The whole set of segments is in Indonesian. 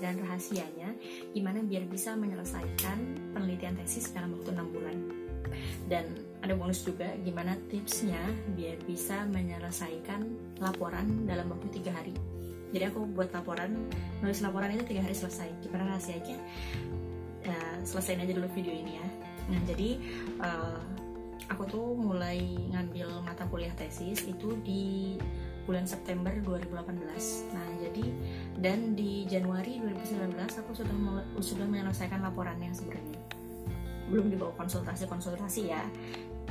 dan rahasianya gimana biar bisa menyelesaikan penelitian tesis dalam waktu 6 bulan. Dan ada bonus juga gimana tipsnya biar bisa menyelesaikan laporan dalam waktu tiga hari. Jadi aku buat laporan nulis laporan itu tiga hari selesai. Gimana rahasianya? Uh, aja dulu video ini ya. Nah jadi uh, aku tuh mulai ngambil mata kuliah tesis itu di bulan September 2018 nah jadi dan di Januari 2019 aku sudah sudah menyelesaikan laporannya sebenarnya. Belum dibawa konsultasi-konsultasi ya.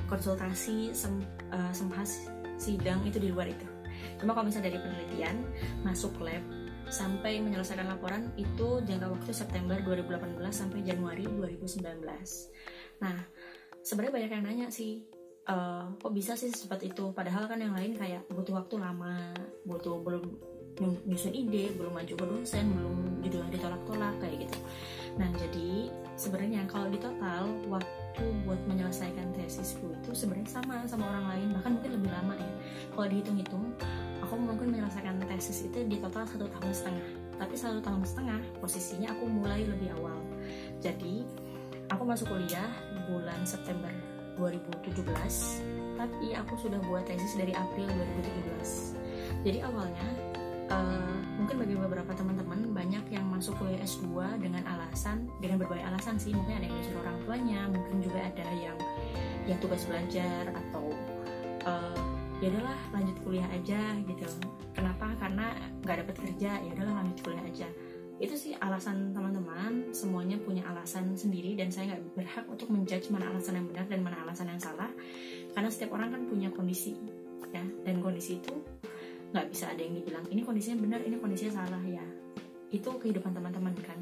Konsultasi sem, uh, semhas sidang itu di luar itu. Cuma kalau misalnya dari penelitian masuk lab sampai menyelesaikan laporan itu jangka waktu September 2018 sampai Januari 2019 nah sebenarnya banyak yang nanya sih uh, kok bisa sih secepat itu? Padahal kan yang lain kayak butuh waktu lama butuh belum nyusun ide belum maju ke dosen belum judulnya ditolak-tolak kayak gitu. Nah jadi sebenarnya kalau di total waktu buat menyelesaikan tesisku itu sebenarnya sama sama orang lain bahkan mungkin lebih lama ya. Kalau dihitung-hitung aku mungkin menyelesaikan tesis itu di total satu tahun setengah. Tapi satu tahun setengah posisinya aku mulai lebih awal. Jadi aku masuk kuliah bulan September 2017 tapi aku sudah buat tesis dari April 2017 jadi awalnya uh, mungkin bagi beberapa teman-teman banyak yang masuk kuliah S2 dengan alasan dengan berbagai alasan sih. Mungkin ada yang disuruh orang tuanya mungkin juga ada yang yang tugas belajar atau uh, ya udahlah lanjut kuliah aja gitu. Kenapa? Karena nggak dapat kerja ya udahlah lanjut kuliah aja itu sih alasan teman-teman semuanya punya alasan sendiri dan saya nggak berhak untuk menjudge mana alasan yang benar dan mana alasan yang salah. Karena setiap orang kan punya kondisi ya. Dan kondisi itu nggak bisa ada yang dibilang ini kondisinya benar ini kondisinya salah ya. Itu kehidupan teman-teman kan.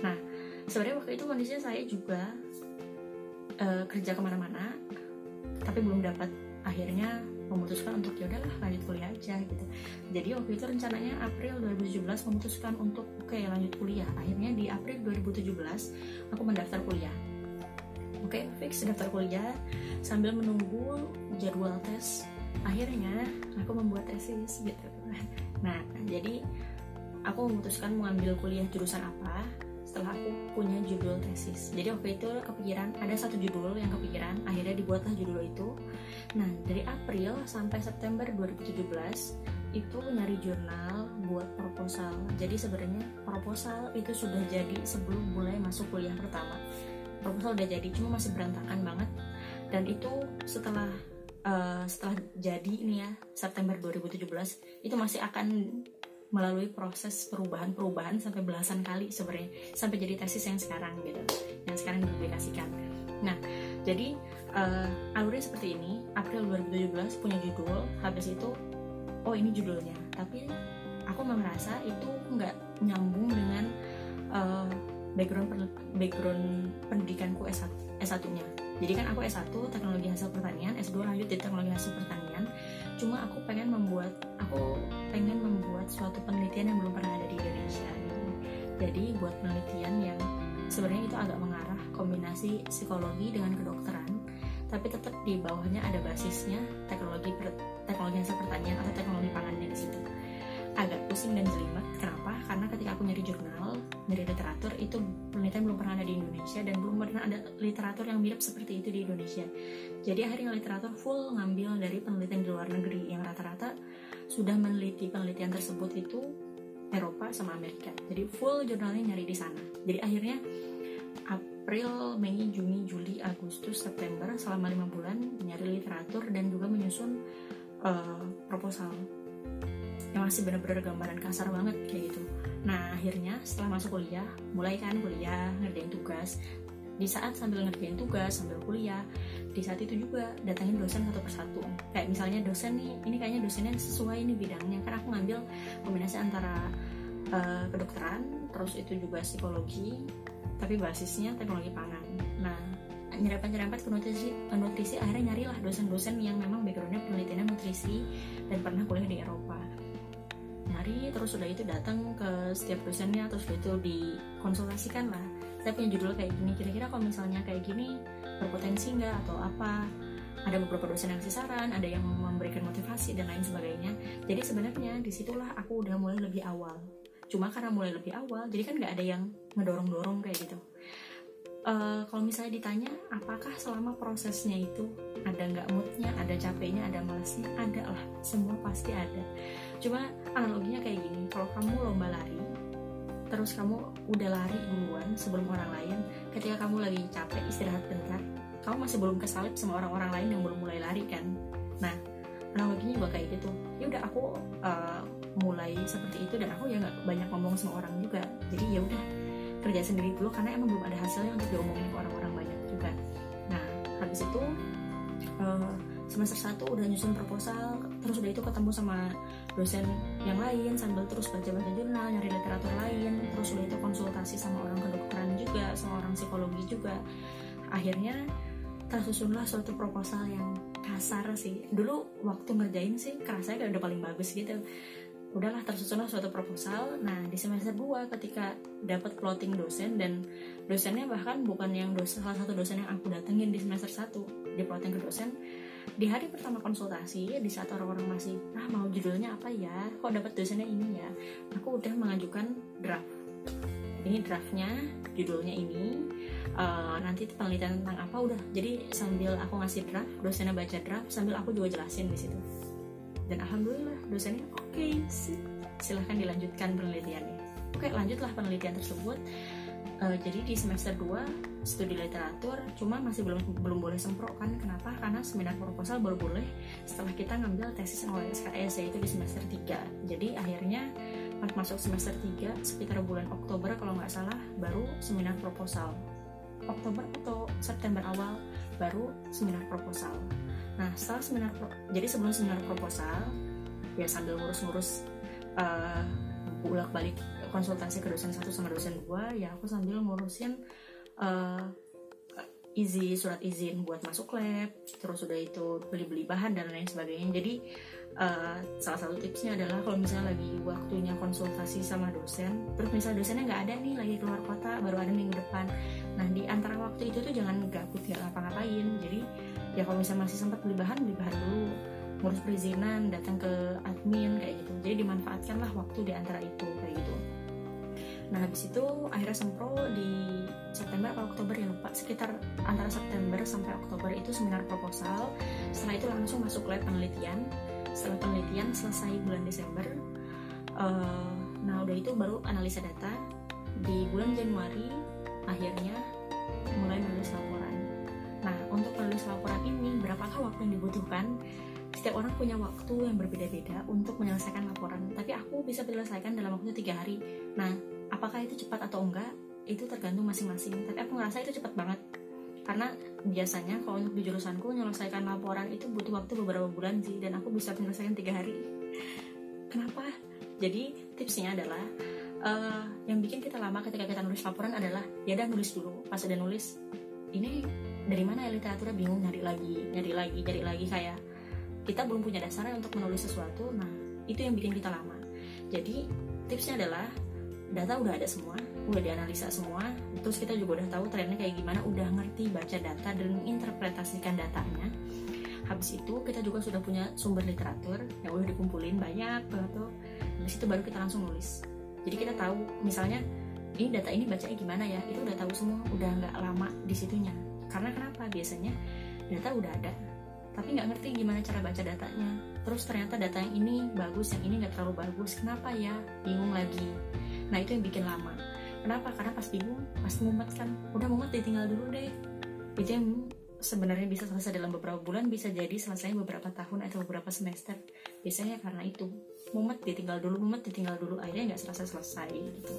Nah sebenarnya waktu itu kondisinya saya juga uh, kerja ke mana-mana tapi belum dapat. Akhirnya memutuskan untuk ya udahlah lanjut kuliah aja gitu. Jadi waktu itu rencananya April 2017 memutuskan untuk oke okay, lanjut kuliah. Akhirnya di April 2017 aku mendaftar kuliah. Oke okay, fix daftar kuliah sambil menunggu jadwal tes. Akhirnya aku membuat tesis gitu. Nah jadi aku memutuskan mengambil kuliah jurusan apa setelah aku punya judul tesis. Jadi waktu itu kepikiran ada satu judul yang kepikiran akhirnya dibuatlah judul itu. Nah dari April sampai September 2017 itu nyari jurnal buat proposal. Jadi sebenarnya proposal itu sudah jadi sebelum mulai masuk kuliah pertama. Proposal udah jadi cuma masih berantakan banget. Dan itu setelah uh, setelah jadi ini ya September 2017 itu masih akan melalui proses perubahan-perubahan sampai belasan kali sebenarnya sampai jadi tesis yang sekarang gitu yang sekarang dipublikasikan. Nah jadi uh, alurnya seperti ini April 2017 punya judul habis itu oh ini judulnya. Tapi aku merasa itu nggak nyambung dengan uh, background background pendidikanku S1 S1 nya jadi kan aku S1 teknologi hasil pertanian S2 lanjut di teknologi hasil pertanian. Cuma aku pengen membuat aku pengen membuat suatu penelitian yang belum pernah ada di Indonesia. Jadi buat penelitian yang sebenarnya itu agak mengarah kombinasi psikologi dengan kedokteran tapi tetap di bawahnya ada basisnya teknologi per, teknologi hasil pertanian atau teknologi pangannya di situ. Agak pusing dan jelimet. Kenapa? Karena ketika aku nyari jurnal nyari literatur itu penelitian belum pernah ada di Indonesia dan belum pernah ada literatur yang mirip seperti itu di Indonesia. Jadi akhirnya literatur full ngambil dari penelitian di luar negeri yang rata-rata sudah meneliti penelitian tersebut itu Eropa sama Amerika. Jadi full jurnalnya nyari di sana. Jadi akhirnya April, Mei, Juni, Juli, Agustus, September selama lima bulan nyari literatur dan juga menyusun uh, proposal yang masih benar-benar gambaran kasar banget kayak gitu. Nah akhirnya setelah masuk kuliah, mulai kan kuliah ngerjain tugas, di saat sambil ngerjain tugas sambil kuliah di saat itu juga datangin dosen satu persatu. Kayak misalnya dosen nih ini kayaknya dosennya sesuai ini bidangnya. Kan aku ngambil kombinasi antara uh, kedokteran terus itu juga psikologi tapi basisnya teknologi pangan. Nah nyerempet-nyerempet ke nutrisi, ke nutrisi akhirnya nyarilah dosen-dosen yang memang backgroundnya penelitiannya nutrisi dan pernah kuliah di Eropa. Nyari terus sudah itu datang ke setiap dosennya terus itu dikonsultasikan lah saya punya judul kayak gini. Kira-kira kalau misalnya kayak gini berpotensi nggak? Atau apa? Ada beberapa dosen yang kasih saran ada yang memberikan motivasi dan lain sebagainya. Jadi sebenarnya di situlah aku udah mulai lebih awal. Cuma karena mulai lebih awal jadi kan nggak ada yang ngedorong-dorong kayak gitu. Uh, kalau misalnya ditanya apakah selama prosesnya itu ada nggak moodnya ada capeknya ada malesnya ada lah semua pasti ada. Cuma analoginya kayak gini kalau kamu lomba lari terus kamu udah lari duluan sebelum orang lain. Ketika kamu lagi capek istirahat bentar kamu masih belum kesalip sama orang-orang lain yang belum mulai lari kan? Nah analoginya juga kayak gitu. Ya udah aku uh, mulai seperti itu dan aku ya nggak banyak ngomong sama orang juga. Jadi ya udah kerja sendiri dulu karena emang belum ada hasilnya untuk diomongin ke orang-orang banyak juga. Nah habis itu uh, semester 1 udah nyusun proposal terus udah itu ketemu sama dosen yang lain sambil terus baca-baca jurnal nyari literatur lain terus udah itu konsultasi sama orang kedokteran juga sama orang psikologi juga. Akhirnya tersusunlah suatu proposal yang kasar sih. Dulu waktu ngerjain sih kerasa kayak udah paling bagus gitu. Udahlah tersusunlah suatu proposal. Nah di semester 2 ketika dapat plotting dosen dan dosennya bahkan bukan yang dosen salah satu dosen yang aku datengin di semester 1 di plotting ke dosen di hari pertama konsultasi di saat orang-orang masih ah mau judulnya apa ya? Kok dapat dosennya ini ya? Aku udah mengajukan draft. Ini draftnya judulnya ini. Uh, nanti penelitian tentang apa udah. Jadi sambil aku ngasih draft dosennya baca draft sambil aku juga jelasin di situ. Dan alhamdulillah dosennya oke okay, silahkan dilanjutkan penelitiannya. Oke lanjutlah penelitian tersebut uh, jadi di semester 2 studi literatur cuma masih belum belum boleh semprot kan. Kenapa? Karena seminar proposal baru boleh setelah kita ngambil tesis SKS yaitu di semester 3 jadi akhirnya pas masuk semester 3 sekitar bulan Oktober kalau nggak salah baru seminar proposal. Oktober atau September awal baru seminar proposal. Nah setelah seminar jadi sebelum seminar proposal ya sambil ngurus-ngurus uh, bolak balik konsultasi ke dosen satu sama dosen dua ya aku sambil ngurusin uh, izin surat izin buat masuk lab terus udah itu beli-beli bahan dan lain sebagainya. Jadi uh, salah satu tipsnya adalah kalau misalnya lagi waktunya konsultasi sama dosen terus misalnya dosennya nggak ada nih lagi keluar kota baru ada minggu depan. Nah di antara waktu itu tuh jangan gabut ya ngapa-ngapain. Jadi ya kalau misalnya masih sempat beli bahan beli bahan dulu. Ngurus perizinan datang ke admin kayak gitu. Jadi dimanfaatkanlah waktu di antara itu kayak gitu nah habis itu akhirnya sempro di September atau Oktober ya lupa. Sekitar antara September sampai Oktober itu seminar proposal. Setelah itu langsung masuk lab penelitian. Setelah penelitian selesai bulan Desember uh, nah udah itu baru analisa data. Di bulan Januari akhirnya mulai menulis laporan. Nah, untuk menulis laporan ini, berapakah waktu yang dibutuhkan? Setiap orang punya waktu yang berbeda-beda untuk menyelesaikan laporan, tapi aku bisa menyelesaikan dalam waktu tiga hari. Nah, apakah itu cepat atau enggak? Itu tergantung masing-masing. Tapi aku ngerasa itu cepat banget. Karena biasanya kalau untuk di jurusanku menyelesaikan laporan itu butuh waktu beberapa bulan sih, dan aku bisa menyelesaikan tiga hari. Kenapa? Jadi tipsnya adalah uh, yang bikin kita lama ketika kita nulis laporan adalah ya udah nulis dulu. Pas udah nulis, ini dari mana ya literaturnya bingung nyari lagi nyari lagi nyari lagi kayak kita belum punya dasarnya untuk menulis sesuatu nah itu yang bikin kita lama jadi tipsnya adalah data udah ada semua udah dianalisa semua terus kita juga udah tahu trennya kayak gimana udah ngerti baca data dan menginterpretasikan datanya. Habis itu kita juga sudah punya sumber literatur yang udah dikumpulin banyak banget tuh. Dari situ baru kita langsung nulis. Jadi kita tahu misalnya ini data ini bacanya gimana ya? Itu udah tahu semua udah nggak lama di situnya. Karena kenapa? Biasanya data udah ada tapi nggak ngerti gimana cara baca datanya. Terus ternyata data yang ini bagus yang ini nggak terlalu bagus. Kenapa ya? Bingung lagi nah itu yang bikin lama. Kenapa? Karena pas bingung pas mumet kan. Udah mumet ditinggal dulu deh. Itu yang sebenarnya bisa selesai dalam beberapa bulan bisa jadi selesai beberapa tahun atau beberapa semester. Biasanya karena itu. Mumet ditinggal dulu mumet ditinggal dulu. Akhirnya nggak selesai selesai gitu.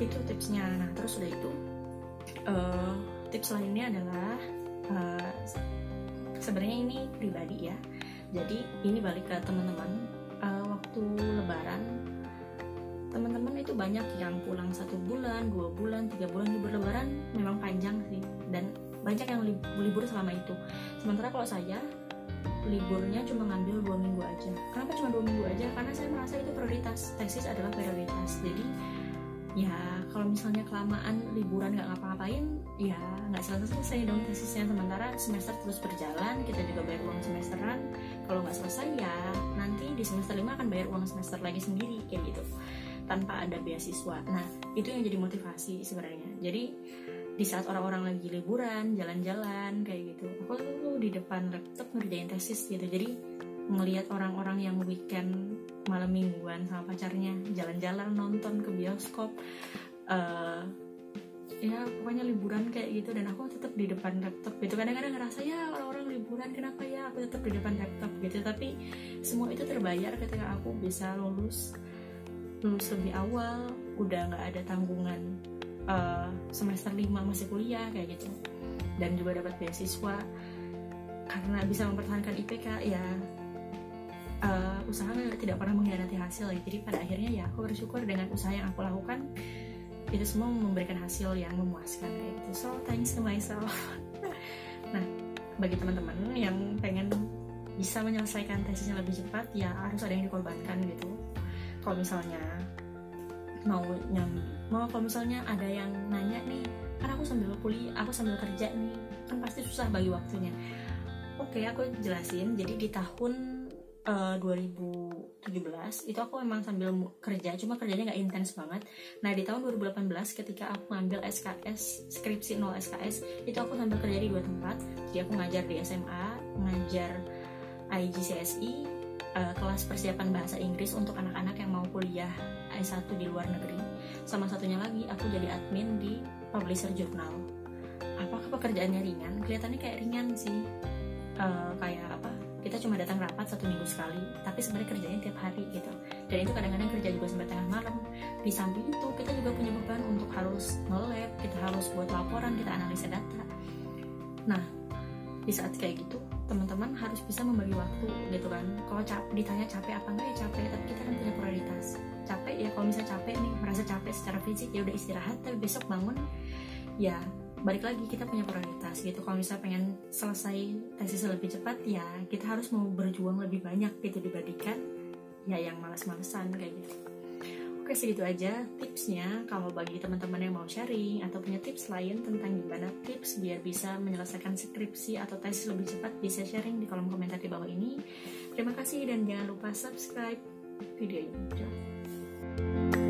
Itu tipsnya. Nah terus udah itu uh, tips lainnya adalah uh, sebenarnya ini pribadi ya. Jadi ini balik ke teman-teman. Uh, waktu lebaran teman-teman itu banyak yang pulang satu bulan dua bulan tiga bulan libur lebaran memang panjang sih. Dan banyak yang libur selama itu. Sementara kalau saya liburnya cuma ngambil dua minggu aja. Kenapa cuma dua minggu aja? Karena saya merasa itu prioritas. Tesis adalah prioritas. Jadi ya kalau misalnya kelamaan liburan nggak ngapa-ngapain ya nggak selesai selesai dong tesisnya. Sementara semester terus berjalan kita juga bayar uang semesteran. Kalau nggak selesai ya nanti di semester lima akan bayar uang semester lagi sendiri kayak gitu tanpa ada beasiswa. Nah itu yang jadi motivasi sebenarnya. Jadi di saat orang-orang lagi liburan jalan-jalan kayak gitu aku tuh di depan laptop ngerjain tesis gitu. Jadi ngelihat orang-orang yang weekend malam mingguan sama pacarnya jalan-jalan nonton ke bioskop uh, ya pokoknya liburan kayak gitu. Dan aku tetap di depan laptop gitu. Kadang-kadang ngerasa ya orang-orang liburan kenapa ya? Aku tetap di depan laptop gitu. Tapi semua itu terbayar ketika aku bisa lulus lulus lebih awal udah nggak ada tanggungan uh, semester 5 masih kuliah kayak gitu. Dan juga dapat beasiswa. Karena bisa mempertahankan IPK ya uh, usaha tidak pernah mengkhianati hasil ya. jadi pada akhirnya ya aku bersyukur dengan usaha yang aku lakukan itu semua memberikan hasil yang memuaskan kayak gitu. So thanks to myself. Nah bagi teman-teman yang pengen bisa menyelesaikan tesisnya lebih cepat ya harus ada yang dikorbankan gitu kalau misalnya mau nyam mau kalau misalnya ada yang nanya nih kan aku sambil kuliah aku sambil kerja nih kan pasti susah bagi waktunya. Oke aku jelasin. Jadi di tahun uh, eh, 2017 itu aku memang sambil kerja cuma kerjanya nggak intens banget. Nah di tahun 2018 ketika aku ngambil SKS skripsi 0 SKS itu aku sambil kerja di dua tempat. Jadi aku ngajar di SMA ngajar IGCSE uh, kelas persiapan bahasa Inggris untuk anak-anak yang mau kuliah S1 di luar negeri. Sama satunya lagi aku jadi admin di publisher jurnal. Apakah pekerjaannya ringan? Kelihatannya kayak ringan sih. Uh, kayak apa? Kita cuma datang rapat satu minggu sekali tapi sebenarnya kerjanya tiap hari gitu. Dan itu kadang-kadang kerja juga sampai tengah malam. Di samping itu kita juga punya beban untuk harus nge-lab kita harus buat laporan kita analisa data. Nah di saat kayak gitu teman-teman harus bisa membagi waktu gitu kan. Kalau cap ditanya capek apa enggak ya capek tapi kita kan punya prioritas. Capek ya kalau misalnya capek nih merasa capek secara fisik ya udah istirahat tapi besok bangun ya balik lagi kita punya prioritas gitu. Kalau misalnya pengen selesai tesis lebih cepat ya kita harus mau berjuang lebih banyak gitu dibandingkan ya yang malas-malesan kayak gitu oke segitu aja tipsnya. Kalau bagi teman-teman yang mau sharing atau punya tips lain tentang gimana tips biar bisa menyelesaikan skripsi atau tesis lebih cepat bisa sharing di kolom komentar di bawah ini. Terima kasih dan jangan lupa subscribe video ini